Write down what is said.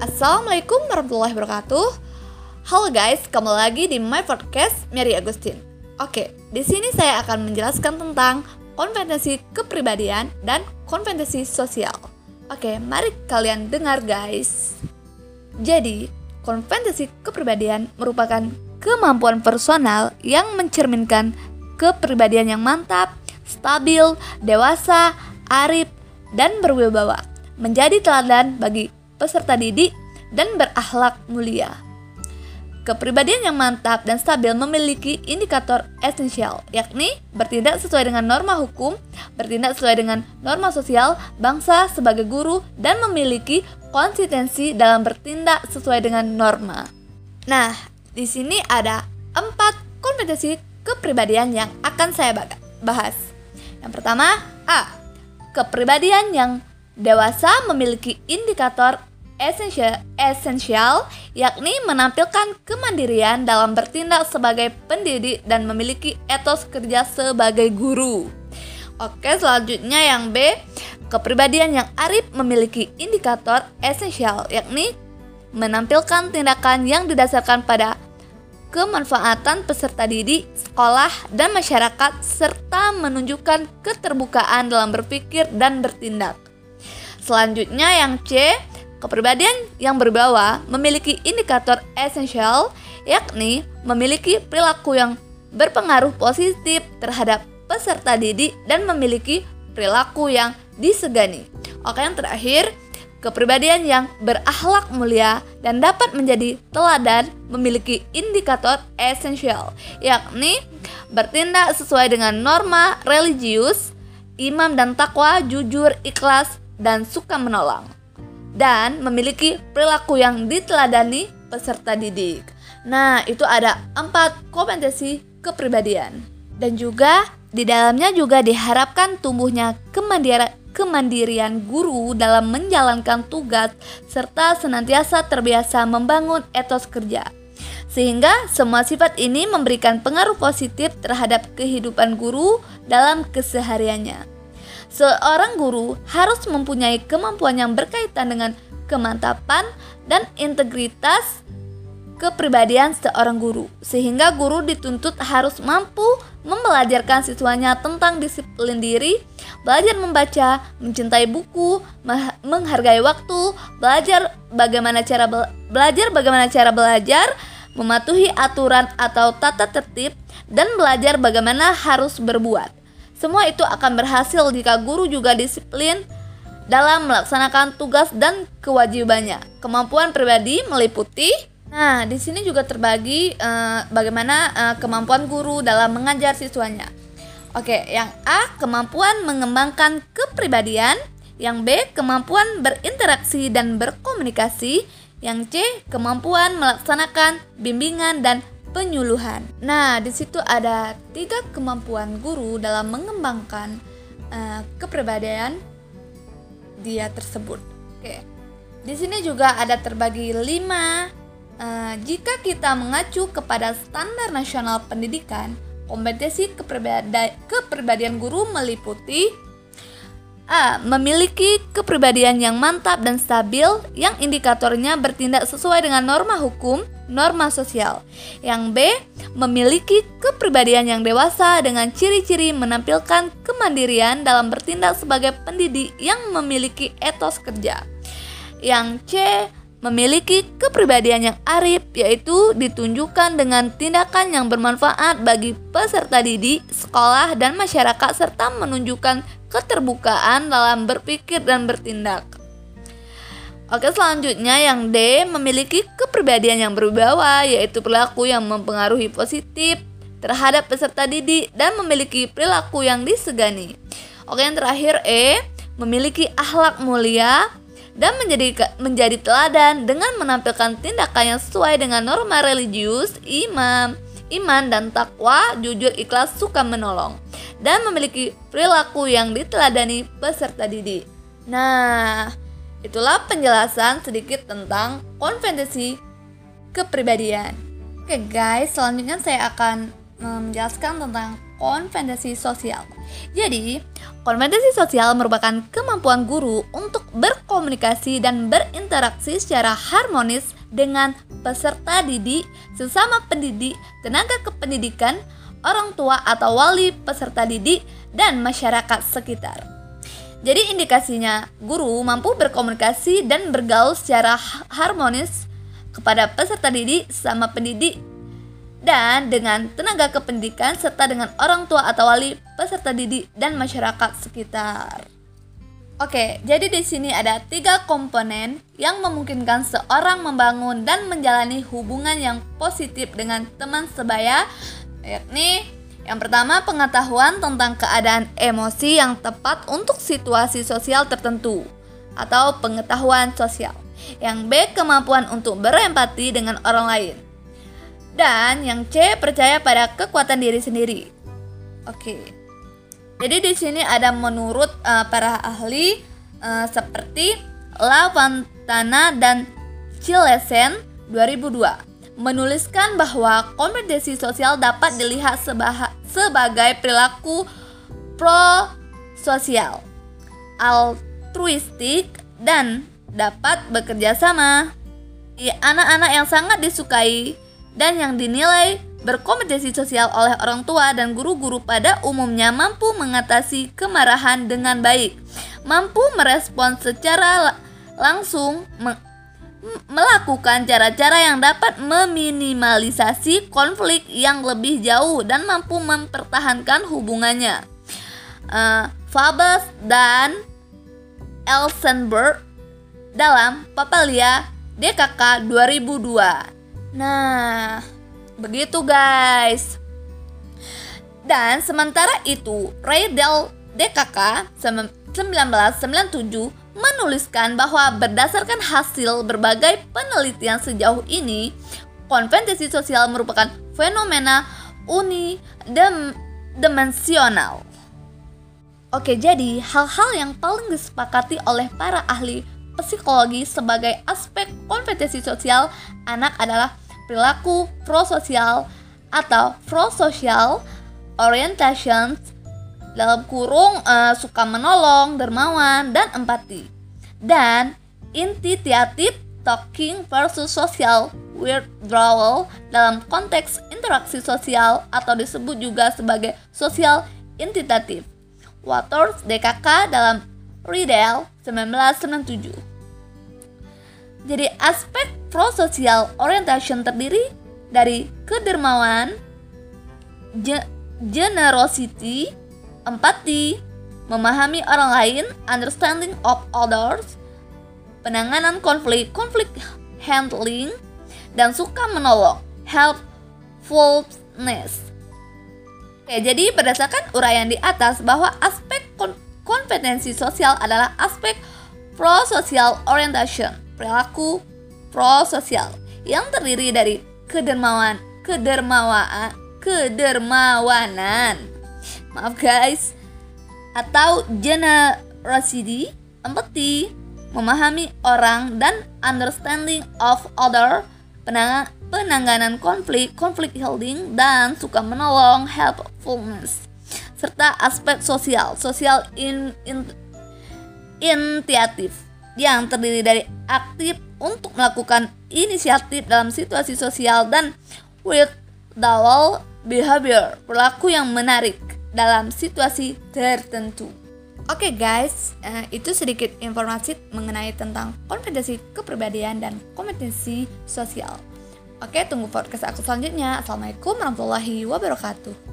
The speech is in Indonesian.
Assalamualaikum warahmatullahi wabarakatuh. Halo guys, kembali lagi di my podcast Mary Agustin. Oke, di sini saya akan menjelaskan tentang kompetensi kepribadian dan kompetensi sosial. Oke, mari kalian dengar guys. Jadi, kompetensi kepribadian merupakan kemampuan personal yang mencerminkan kepribadian yang mantap, stabil, dewasa, arif, dan berwibawa, menjadi teladan bagi peserta didik dan berakhlak mulia. Kepribadian yang mantap dan stabil memiliki indikator esensial, yakni bertindak sesuai dengan norma hukum, bertindak sesuai dengan norma sosial, bangsa sebagai guru, dan memiliki konsistensi dalam bertindak sesuai dengan norma. Nah, di sini ada empat kompetensi kepribadian yang akan saya bahas. Yang pertama, A. Kepribadian yang dewasa memiliki indikator esensial, esensial yakni menampilkan kemandirian dalam bertindak sebagai pendidik dan memiliki etos kerja sebagai guru. Oke, selanjutnya yang B, kepribadian yang arif memiliki indikator esensial yakni menampilkan tindakan yang didasarkan pada kemanfaatan peserta didik, sekolah, dan masyarakat serta menunjukkan keterbukaan dalam berpikir dan bertindak. Selanjutnya yang C, Kepribadian yang berbawa memiliki indikator esensial, yakni memiliki perilaku yang berpengaruh positif terhadap peserta didik dan memiliki perilaku yang disegani. Oke, yang terakhir, kepribadian yang berakhlak mulia dan dapat menjadi teladan memiliki indikator esensial, yakni bertindak sesuai dengan norma religius, imam dan takwa, jujur, ikhlas, dan suka menolong dan memiliki perilaku yang diteladani peserta didik. Nah, itu ada empat kompetensi kepribadian. Dan juga di dalamnya juga diharapkan tumbuhnya kemandirian kemandirian guru dalam menjalankan tugas serta senantiasa terbiasa membangun etos kerja. Sehingga semua sifat ini memberikan pengaruh positif terhadap kehidupan guru dalam kesehariannya. Seorang guru harus mempunyai kemampuan yang berkaitan dengan kemantapan dan integritas kepribadian seorang guru, sehingga guru dituntut harus mampu membelajarkan siswanya tentang disiplin diri, belajar membaca, mencintai buku, menghargai waktu, belajar bagaimana cara be belajar bagaimana cara belajar, mematuhi aturan atau tata tertib, dan belajar bagaimana harus berbuat. Semua itu akan berhasil jika guru juga disiplin dalam melaksanakan tugas dan kewajibannya. Kemampuan pribadi meliputi Nah, di sini juga terbagi uh, bagaimana uh, kemampuan guru dalam mengajar siswanya. Oke, yang A kemampuan mengembangkan kepribadian, yang B kemampuan berinteraksi dan berkomunikasi, yang C kemampuan melaksanakan bimbingan dan penyuluhan. Nah, di situ ada tiga kemampuan guru dalam mengembangkan uh, kepribadian dia tersebut. Oke, di sini juga ada terbagi lima. Uh, jika kita mengacu kepada standar nasional pendidikan, kompetensi kepribadian guru meliputi A. Memiliki kepribadian yang mantap dan stabil yang indikatornya bertindak sesuai dengan norma hukum, norma sosial. Yang B. Memiliki kepribadian yang dewasa dengan ciri-ciri menampilkan kemandirian dalam bertindak sebagai pendidik yang memiliki etos kerja. Yang C memiliki kepribadian yang arif yaitu ditunjukkan dengan tindakan yang bermanfaat bagi peserta didik, sekolah, dan masyarakat serta menunjukkan keterbukaan dalam berpikir dan bertindak. Oke selanjutnya yang D memiliki kepribadian yang berwibawa yaitu perilaku yang mempengaruhi positif terhadap peserta didik dan memiliki perilaku yang disegani. Oke yang terakhir E memiliki akhlak mulia dan menjadi menjadi teladan dengan menampilkan tindakan yang sesuai dengan norma religius, imam, iman dan takwa, jujur, ikhlas, suka menolong dan memiliki perilaku yang diteladani peserta didik. Nah, itulah penjelasan sedikit tentang kompetensi kepribadian. Oke guys, selanjutnya saya akan menjelaskan tentang kompetensi sosial. Jadi, Kompetensi sosial merupakan kemampuan guru untuk berkomunikasi dan berinteraksi secara harmonis dengan peserta didik, sesama pendidik, tenaga kependidikan, orang tua atau wali peserta didik, dan masyarakat sekitar. Jadi indikasinya, guru mampu berkomunikasi dan bergaul secara harmonis kepada peserta didik, sesama pendidik, dan dengan tenaga kependidikan serta dengan orang tua atau wali peserta didik dan masyarakat sekitar. Oke, jadi di sini ada tiga komponen yang memungkinkan seorang membangun dan menjalani hubungan yang positif dengan teman sebaya, yakni yang pertama pengetahuan tentang keadaan emosi yang tepat untuk situasi sosial tertentu atau pengetahuan sosial. Yang B kemampuan untuk berempati dengan orang lain. Dan yang C percaya pada kekuatan diri sendiri. Oke. Jadi di sini ada menurut uh, para ahli uh, seperti Lavantana dan Chilesen 2002 menuliskan bahwa kompetensi sosial dapat dilihat sebagai perilaku pro-sosial, altruistik, dan dapat bekerja sama. Anak-anak yang sangat disukai dan yang dinilai berkompetensi sosial oleh orang tua dan guru-guru pada umumnya mampu mengatasi kemarahan dengan baik, mampu merespon secara langsung, melakukan cara-cara yang dapat meminimalisasi konflik yang lebih jauh dan mampu mempertahankan hubungannya. Uh, dan Elsenberg dalam Papalia DKK 2002 Nah, begitu guys. Dan sementara itu, Raydel DKK 1997 menuliskan bahwa berdasarkan hasil berbagai penelitian sejauh ini, konvensi sosial merupakan fenomena unidimensional. Oke, jadi hal-hal yang paling disepakati oleh para ahli psikologi sebagai aspek kompetensi sosial anak adalah perilaku prososial atau prosocial orientation dalam kurung uh, suka menolong, dermawan, dan empati. Dan intitiatif talking versus social withdrawal dalam konteks interaksi sosial atau disebut juga sebagai social intitatif. Waters DKK dalam Riedel 1997. Jadi aspek pro-social orientation terdiri dari kedermawan, generosity, empati, memahami orang lain, understanding of others, penanganan konflik, conflict handling, dan suka menolong, helpfulness. Oke, jadi berdasarkan uraian di atas bahwa aspek kompetensi sosial adalah aspek pro-social orientation perilaku prososial yang terdiri dari kedermawan, kedermawaan, kedermawanan. Maaf guys. Atau generosity, empati, memahami orang dan understanding of other, penang penanganan konflik, konflik healing dan suka menolong, helpfulness serta aspek sosial, sosial in, in, initiatif yang terdiri dari aktif untuk melakukan inisiatif dalam situasi sosial dan withdrawal behavior, perilaku yang menarik dalam situasi tertentu. Oke okay guys, uh, itu sedikit informasi mengenai tentang kompetensi kepribadian dan kompetensi sosial. Oke, okay, tunggu podcast aku selanjutnya. Assalamualaikum warahmatullahi wabarakatuh.